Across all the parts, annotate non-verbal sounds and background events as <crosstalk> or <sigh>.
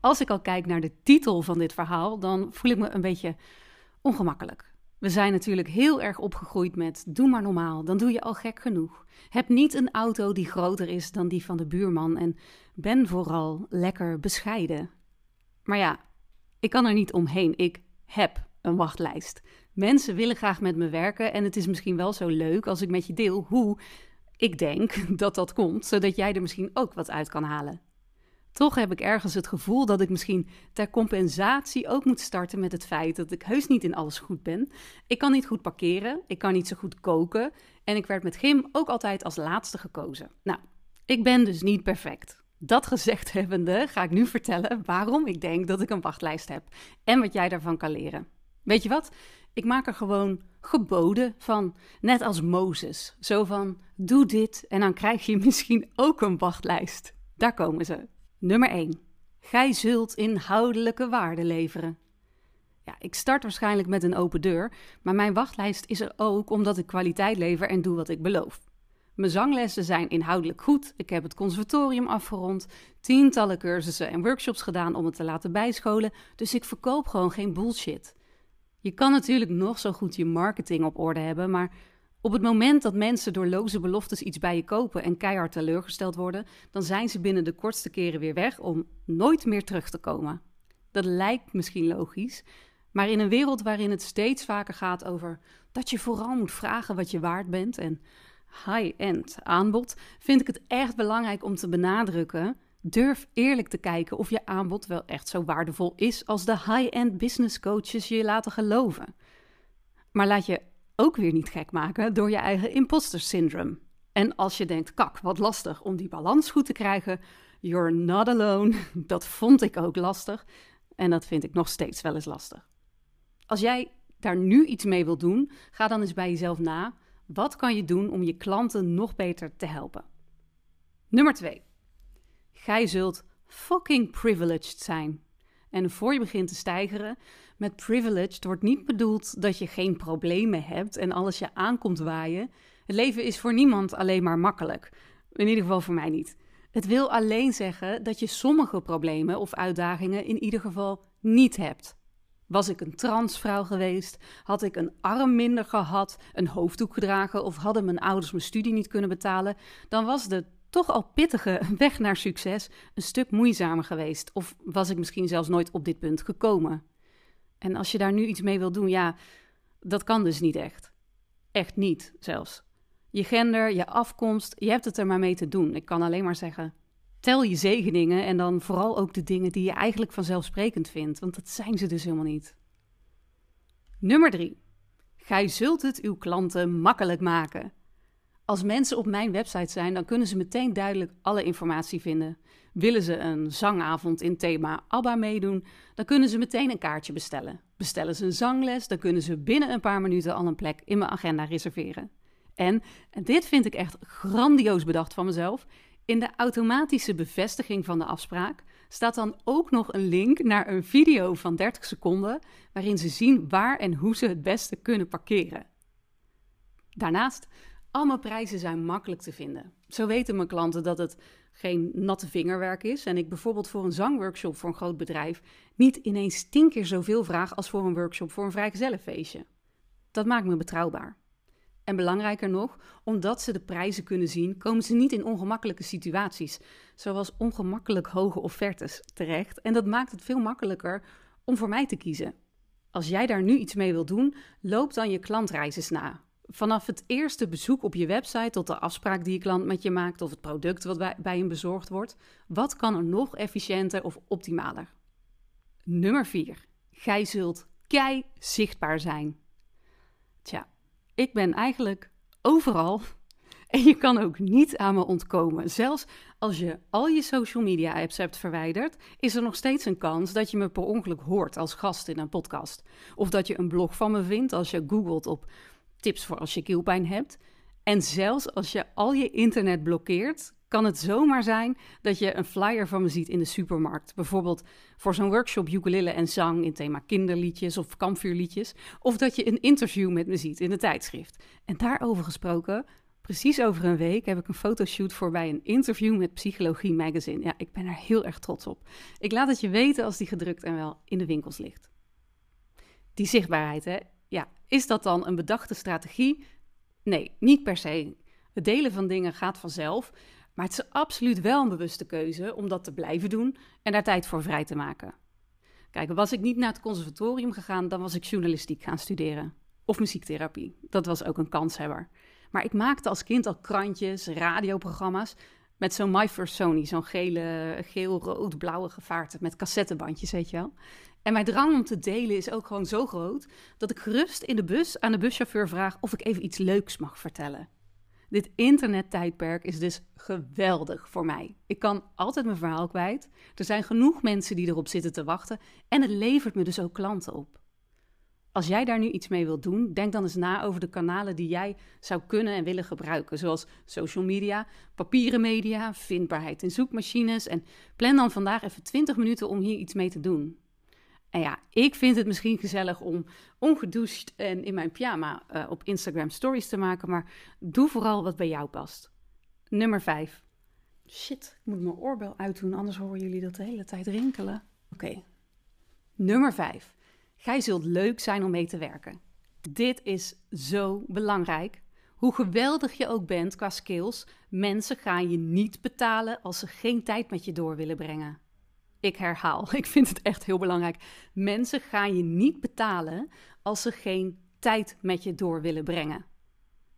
als ik al kijk naar de titel van dit verhaal, dan voel ik me een beetje ongemakkelijk. We zijn natuurlijk heel erg opgegroeid met doe maar normaal, dan doe je al gek genoeg. Heb niet een auto die groter is dan die van de buurman en ben vooral lekker bescheiden. Maar ja, ik kan er niet omheen. Ik heb een wachtlijst. Mensen willen graag met me werken en het is misschien wel zo leuk als ik met je deel hoe ik denk <laughs> dat dat komt, zodat jij er misschien ook wat uit kan halen. Toch heb ik ergens het gevoel dat ik misschien ter compensatie ook moet starten met het feit dat ik heus niet in alles goed ben. Ik kan niet goed parkeren, ik kan niet zo goed koken en ik werd met gym ook altijd als laatste gekozen. Nou, ik ben dus niet perfect. Dat gezegd <laughs> hebbende ga ik nu vertellen waarom ik denk dat ik een wachtlijst heb en wat jij daarvan kan leren. Weet je wat? Ik maak er gewoon geboden van, net als Mozes. Zo van, doe dit en dan krijg je <laughs> misschien ook een wachtlijst. Daar komen ze. Nummer 1. Gij zult inhoudelijke waarde leveren. Ja, ik start waarschijnlijk met een open deur, maar mijn wachtlijst is er ook omdat ik kwaliteit lever en doe wat ik beloof. Mijn zanglessen zijn inhoudelijk goed. Ik heb het conservatorium afgerond, tientallen cursussen en workshops gedaan om het te laten bijscholen, dus ik verkoop gewoon geen bullshit. Je kan natuurlijk nog zo goed je marketing op orde hebben, maar op het moment dat mensen door loze beloftes iets bij je kopen en keihard teleurgesteld worden, dan zijn ze binnen de kortste keren weer weg om nooit meer terug te komen. Dat lijkt misschien logisch, maar in een wereld waarin het steeds vaker gaat over dat je vooral moet vragen wat je waard bent en high-end aanbod, vind ik het echt belangrijk om te benadrukken Durf eerlijk te kijken of je aanbod wel echt zo waardevol is als de high-end business coaches je laten geloven. Maar laat je ook weer niet gek maken door je eigen imposter syndrome. En als je denkt, kak, wat lastig om die balans goed te krijgen, you're not alone. <laughs> Dat vond ik ook lastig en dat vind ik nog steeds wel eens lastig. Als jij daar nu iets mee wilt doen, ga dan eens bij jezelf na. Wat kan je doen om je klanten nog beter te helpen? Nummer 2. Gij zult fucking privileged zijn. En voor je begint te stijgeren, met privileged wordt niet bedoeld dat je geen problemen hebt en alles je aankomt waaien. Het leven is voor niemand alleen maar makkelijk. In ieder geval voor mij niet. Het wil alleen zeggen dat je sommige problemen of uitdagingen in ieder geval niet hebt. Was ik een transvrouw geweest? Had ik een arm minder gehad, een hoofddoek gedragen of hadden mijn ouders mijn studie niet kunnen betalen? Dan was de toch al pittige <laughs> weg naar succes een stuk moeizamer geweest. Of was ik misschien zelfs nooit op dit punt gekomen. En als je daar nu iets mee wil doen, ja, dat kan dus niet echt. Echt niet zelfs. Je gender, je afkomst, je hebt het er maar mee te doen. Ik kan alleen maar zeggen, tel je zegeningen en dan vooral ook de dingen die je eigenlijk vanzelfsprekend vindt, want dat zijn ze dus helemaal niet. Nummer 3. Gij zult het uw klanten makkelijk maken. Als mensen op mijn website zijn, dan kunnen ze meteen duidelijk alle informatie vinden. Willen ze een zangavond in thema ABBA meedoen, dan kunnen ze meteen een kaartje bestellen. Bestellen ze een zangles, dan kunnen ze binnen een paar minuten al een plek in mijn agenda reserveren. En, en dit vind ik echt grandioos bedacht van mezelf, in de automatische bevestiging van de afspraak staat dan ook nog een link naar een video van 30 seconden waarin ze zien waar en hoe ze het beste kunnen parkeren. Daarnaast al mijn prijzen zijn makkelijk te vinden. Zo weten mijn klanten dat het geen natte vingerwerk is en ik bijvoorbeeld voor een zangworkshop voor een groot bedrijf niet ineens tien keer zoveel vraag als voor een workshop voor een vrijgezellenfeestje. Dat maakt me betrouwbaar. En belangrijker nog, omdat ze de prijzen kunnen zien, komen ze niet in ongemakkelijke situaties, zoals ongemakkelijk hoge offertes terecht. En dat maakt het veel makkelijker om voor mij te kiezen. Als jij daar nu iets mee wilt doen, loop dan je klantreizen na. Vanaf het eerste bezoek op je website tot de afspraak die je klant met je maakt of het product wat bij, hem bezorgd wordt, wat kan er nog efficiënter of optimaler? Nummer 4. Gij zult kei zichtbaar zijn. Tja, ik ben eigenlijk overal <laughs> en je kan ook niet aan me ontkomen. Zelfs als je al je social media apps hebt verwijderd, is er nog steeds een kans dat je me per ongeluk hoort als gast in een podcast. Of dat je een blog van me vindt als je googelt op tips voor als je keelpijn hebt. En zelfs als je al je internet blokkeert, kan het zomaar zijn dat je een flyer van me ziet in de supermarkt. Bijvoorbeeld voor zo'n workshop ukulele en zang in thema kinderliedjes of kampvuurliedjes. Of dat je een interview met me ziet in de tijdschrift. En daarover gesproken, Precies over een week heb ik een fotoshoot voor bij een interview met Psychologie Magazine. Ja, ik ben er heel erg trots op. Ik laat het je weten als die gedrukt en wel in de winkels ligt. Die zichtbaarheid, hè? Is dat dan een bedachte strategie? Nee, niet per se. Het delen van dingen gaat vanzelf, maar het is absoluut wel een bewuste keuze om dat te blijven doen en daar tijd voor vrij te maken. Kijk, was ik niet naar het conservatorium gegaan, dan was ik journalistiek gaan studeren. Of muziektherapie. Dat was ook een kanshebber. Maar ik maakte als kind al krantjes, radioprogramma's met zo'n My First Sony, zo'n gele, geel-rood-blauwe gevaarte met cassettebandjes, weet je wel. En mijn drang om te delen is ook gewoon zo groot dat ik gerust in de bus aan de buschauffeur vraag of ik even iets leuks mag vertellen. Dit internettijdperk is dus geweldig voor mij. Ik kan altijd mijn verhaal kwijt. Er zijn genoeg mensen die erop zitten te wachten en het levert me dus ook klanten op. Als jij daar nu iets mee wilt doen, denk dan eens na over de kanalen die jij zou kunnen en willen gebruiken, zoals social media, papieren media, vindbaarheid in zoekmachines en plan dan vandaag even 20 minuten om hier iets mee te doen. En ja, ik vind het misschien gezellig om ongedoucht en in mijn pyjama uh, op Instagram stories te maken, maar doe vooral wat bij jou past. Nummer 5. Shit, ik moet mijn oorbel uitdoen, anders horen jullie dat de hele tijd rinkelen. Oké. Nummer 5. Gij zult leuk zijn om mee te werken. Dit is zo belangrijk. Hoe geweldig je ook bent qua skills, mensen gaan je niet betalen als ze geen tijd met je door willen brengen. Ik herhaal, <laughs> ik vind het echt heel belangrijk. Mensen gaan je niet betalen als ze geen tijd met je door willen brengen.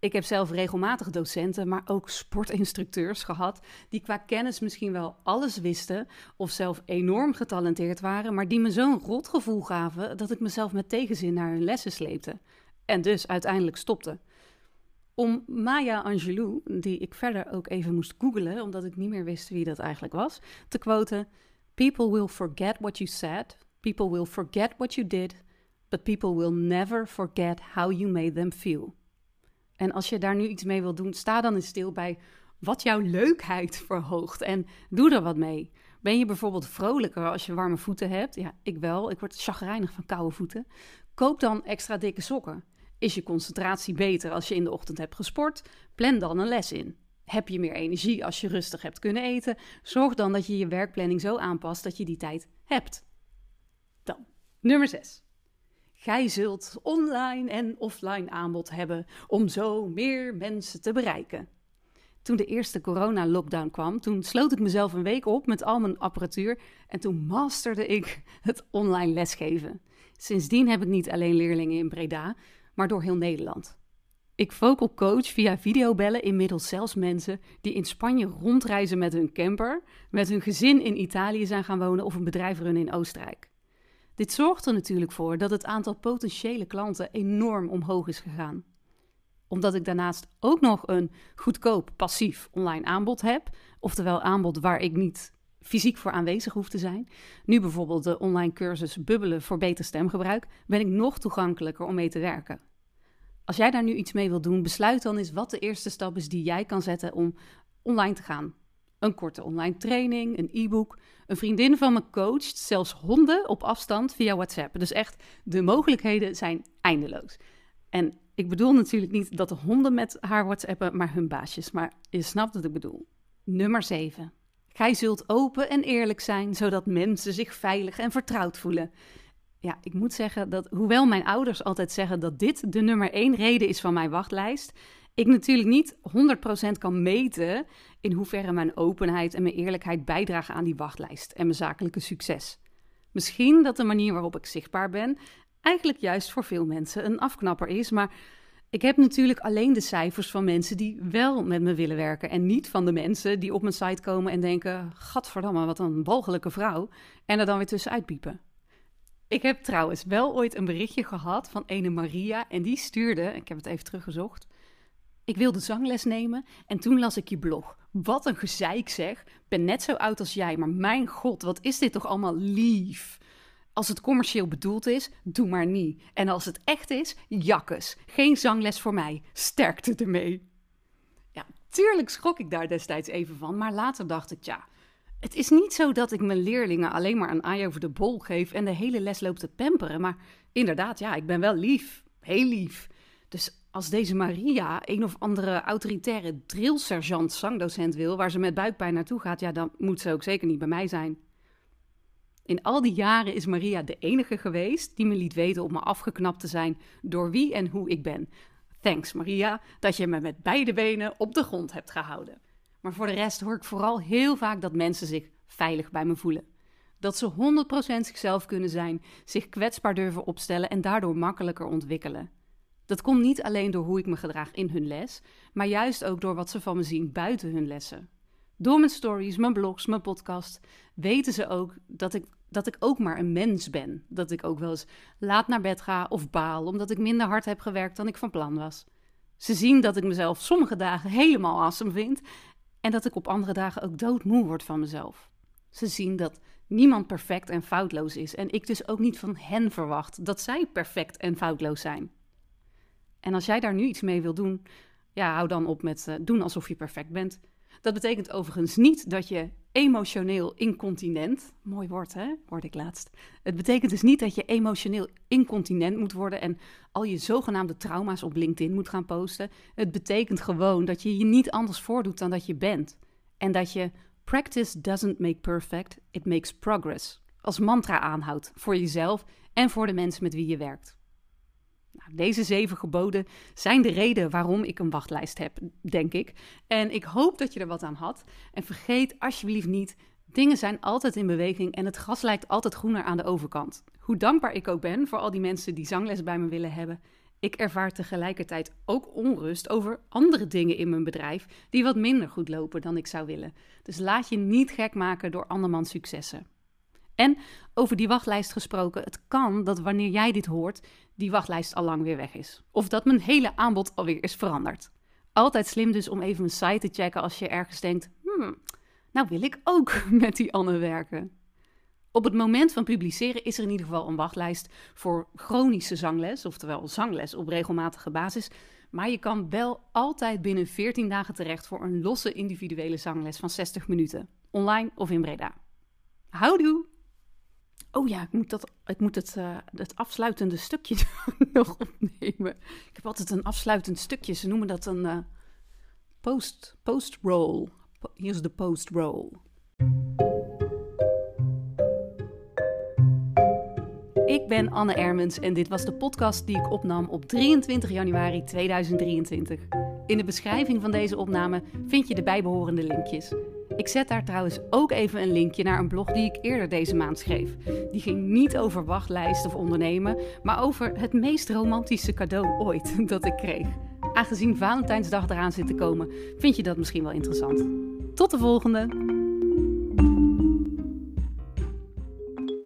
Ik heb zelf regelmatig docenten, maar ook sportinstructeurs gehad, die qua kennis misschien wel alles wisten of zelf enorm getalenteerd waren, maar die me zo'n rotgevoel gaven dat ik mezelf met tegenzin naar hun lessen sleepte. En dus uiteindelijk stopte. Om Maya Angelou, die ik verder ook even moest googelen, omdat ik niet meer wist wie dat eigenlijk was, te quoten: People will forget what you said, people will forget what you did, but people will never forget how you made them feel. En als je daar nu iets mee wil doen, sta dan eens stil bij wat jouw leukheid <laughs> verhoogt en doe er wat mee. Ben je bijvoorbeeld vrolijker als je warme voeten hebt? Ja, ik wel. Ik word chagrijnig van koude voeten. Koop dan extra dikke sokken. Is je concentratie beter als je in de ochtend hebt gesport? Plan dan een les in. Heb je meer energie als je rustig hebt kunnen eten? Zorg dan dat je je werkplanning zo aanpast dat je die tijd hebt. Dan, nummer 6. Gij zult online en offline aanbod hebben om zo meer mensen te bereiken. Toen de eerste corona-lockdown kwam, toen sloot ik mezelf een week op met al mijn apparatuur en toen masterde ik het online lesgeven. Sindsdien heb ik niet alleen leerlingen in Breda, maar door heel Nederland. Ik vocal coach via videobellen inmiddels zelfs mensen die in Spanje rondreizen met hun camper, met hun gezin in Italië zijn gaan wonen of een bedrijf runnen in Oostenrijk. Dit zorgt er natuurlijk voor dat het aantal potentiële klanten enorm omhoog is gegaan. Omdat ik daarnaast ook nog een goedkoop passief online aanbod heb, oftewel aanbod waar ik niet fysiek voor aanwezig hoef te zijn. Nu bijvoorbeeld de online cursus Bubbelen voor beter stemgebruik, ben ik nog toegankelijker om mee te werken. Als jij daar nu iets mee wilt doen, besluit dan eens wat de eerste stap is die jij kan zetten om online te gaan. Een korte online training, een e-book. Een vriendin van me coacht zelfs honden op afstand via WhatsApp. Dus echt, de mogelijkheden zijn eindeloos. En ik bedoel natuurlijk niet dat de honden met haar WhatsAppen, maar hun baasjes. Maar je snapt wat ik bedoel. Nummer 7. Gij zult open en eerlijk zijn, zodat mensen zich veilig en vertrouwd voelen. Ja, ik moet zeggen dat hoewel mijn ouders altijd zeggen dat dit de nummer 1 reden is van mijn wachtlijst, ik natuurlijk niet 100% kan meten in hoeverre mijn openheid en mijn eerlijkheid bijdragen aan die wachtlijst en mijn zakelijke succes. Misschien dat de manier waarop ik zichtbaar ben eigenlijk juist voor veel mensen een afknapper is, maar ik heb natuurlijk alleen de cijfers van mensen die wel met me willen werken en niet van de mensen die op mijn site komen en denken: "Gadverdamme, wat een walgelijke vrouw" en er dan weer tussenuit piepen. Ik heb trouwens wel ooit een berichtje gehad van ene Maria en die stuurde, ik heb het even teruggezocht, ik wilde zangles nemen en toen las ik je blog. Wat een gezeik zeg. Ben net zo oud als jij, maar mijn god, wat is dit toch allemaal lief. Als het commercieel bedoeld is, doe maar niet. En als het echt is, jakkes. Geen zangles voor mij. Sterkte ermee. Ja, tuurlijk schrok ik daar destijds even van, maar later dacht ik, ja, het is niet zo dat ik mijn leerlingen alleen maar een aai over de bol geef en de hele les loop te pamperen. Maar inderdaad, ja, ik ben wel lief. Heel lief. Dus als deze Maria een of andere autoritaire drillsergeant zangdocent wil, waar ze met buikpijn naartoe gaat, ja, dan moet ze ook zeker niet bij mij zijn. In al die jaren is Maria de enige geweest die me liet weten op me afgeknapt te zijn door wie en hoe ik ben. Thanks Maria dat je me met beide benen op de grond hebt gehouden. Maar voor de rest hoor ik vooral heel vaak dat mensen zich veilig bij me voelen. Dat ze 100% zichzelf kunnen zijn, zich kwetsbaar durven opstellen en daardoor makkelijker ontwikkelen. Dat komt niet alleen door hoe ik me gedraag in hun les, maar juist ook door wat ze van me zien buiten hun lessen. Door mijn stories, mijn blogs, mijn podcast weten ze ook dat ik, dat ik ook maar een mens ben. Dat ik ook wel eens laat naar bed ga of baal omdat ik minder hard heb gewerkt dan ik van plan was. Ze zien dat ik mezelf sommige dagen helemaal awesome vind en dat ik op andere dagen ook doodmoe word van mezelf. Ze zien dat niemand perfect en foutloos is en ik dus ook niet van hen verwacht dat zij perfect en foutloos zijn. En als jij daar nu iets mee wil doen, ja, hou dan op met uh, doen alsof je perfect bent. Dat betekent overigens niet dat je emotioneel incontinent, mooi woord hè, hoorde ik laatst. Het betekent dus niet dat je emotioneel incontinent moet worden en al je zogenaamde trauma's op LinkedIn moet gaan posten. Het betekent gewoon dat je je niet anders voordoet dan dat je bent. En dat je practice doesn't make perfect, it makes progress. Als mantra aanhoudt voor jezelf en voor de mensen met wie je werkt. Nou, deze zeven geboden zijn de reden waarom ik een wachtlijst heb, denk ik. En ik hoop dat je er wat aan had. En vergeet alsjeblieft niet, dingen zijn altijd in beweging en het gras lijkt altijd groener aan de overkant. Hoe dankbaar ik ook ben voor al die mensen die zangles bij me willen hebben. Ik ervaar tegelijkertijd ook onrust over andere dingen in mijn bedrijf die wat minder goed lopen dan ik zou willen. Dus laat je niet gek maken door andermans successen. En over die wachtlijst gesproken, het kan dat wanneer jij dit hoort, die wachtlijst al lang weer weg is. Of dat mijn hele aanbod alweer is veranderd. Altijd slim dus om even mijn site te checken als je ergens denkt: hmm, nou wil ik ook <laughs> met die Anne werken. Op het moment van publiceren is er in ieder geval een wachtlijst voor chronische zangles, oftewel zangles op regelmatige basis. Maar je kan wel altijd binnen 14 dagen terecht voor een losse individuele zangles van 60 minuten, online of in Breda. Houdoe! Oh ja, ik moet, dat, ik moet het, uh, het afsluitende stukje <laughs> nog opnemen. Ik heb altijd een afsluitend stukje. Ze noemen dat een uh, post, post-roll. Hier is de post-roll. Ik ben Anne Ermens en dit was de podcast die ik opnam op 23 januari 2023. In de beschrijving van deze opname vind je de bijbehorende linkjes. Ik zet daar trouwens ook even een linkje naar een blog die ik eerder deze maand schreef. Die ging niet over wachtlijsten of ondernemen, maar over het meest romantische cadeau ooit <laughs> dat ik kreeg. Aangezien Valentijnsdag eraan zit te komen, vind je dat misschien wel interessant. Tot de volgende!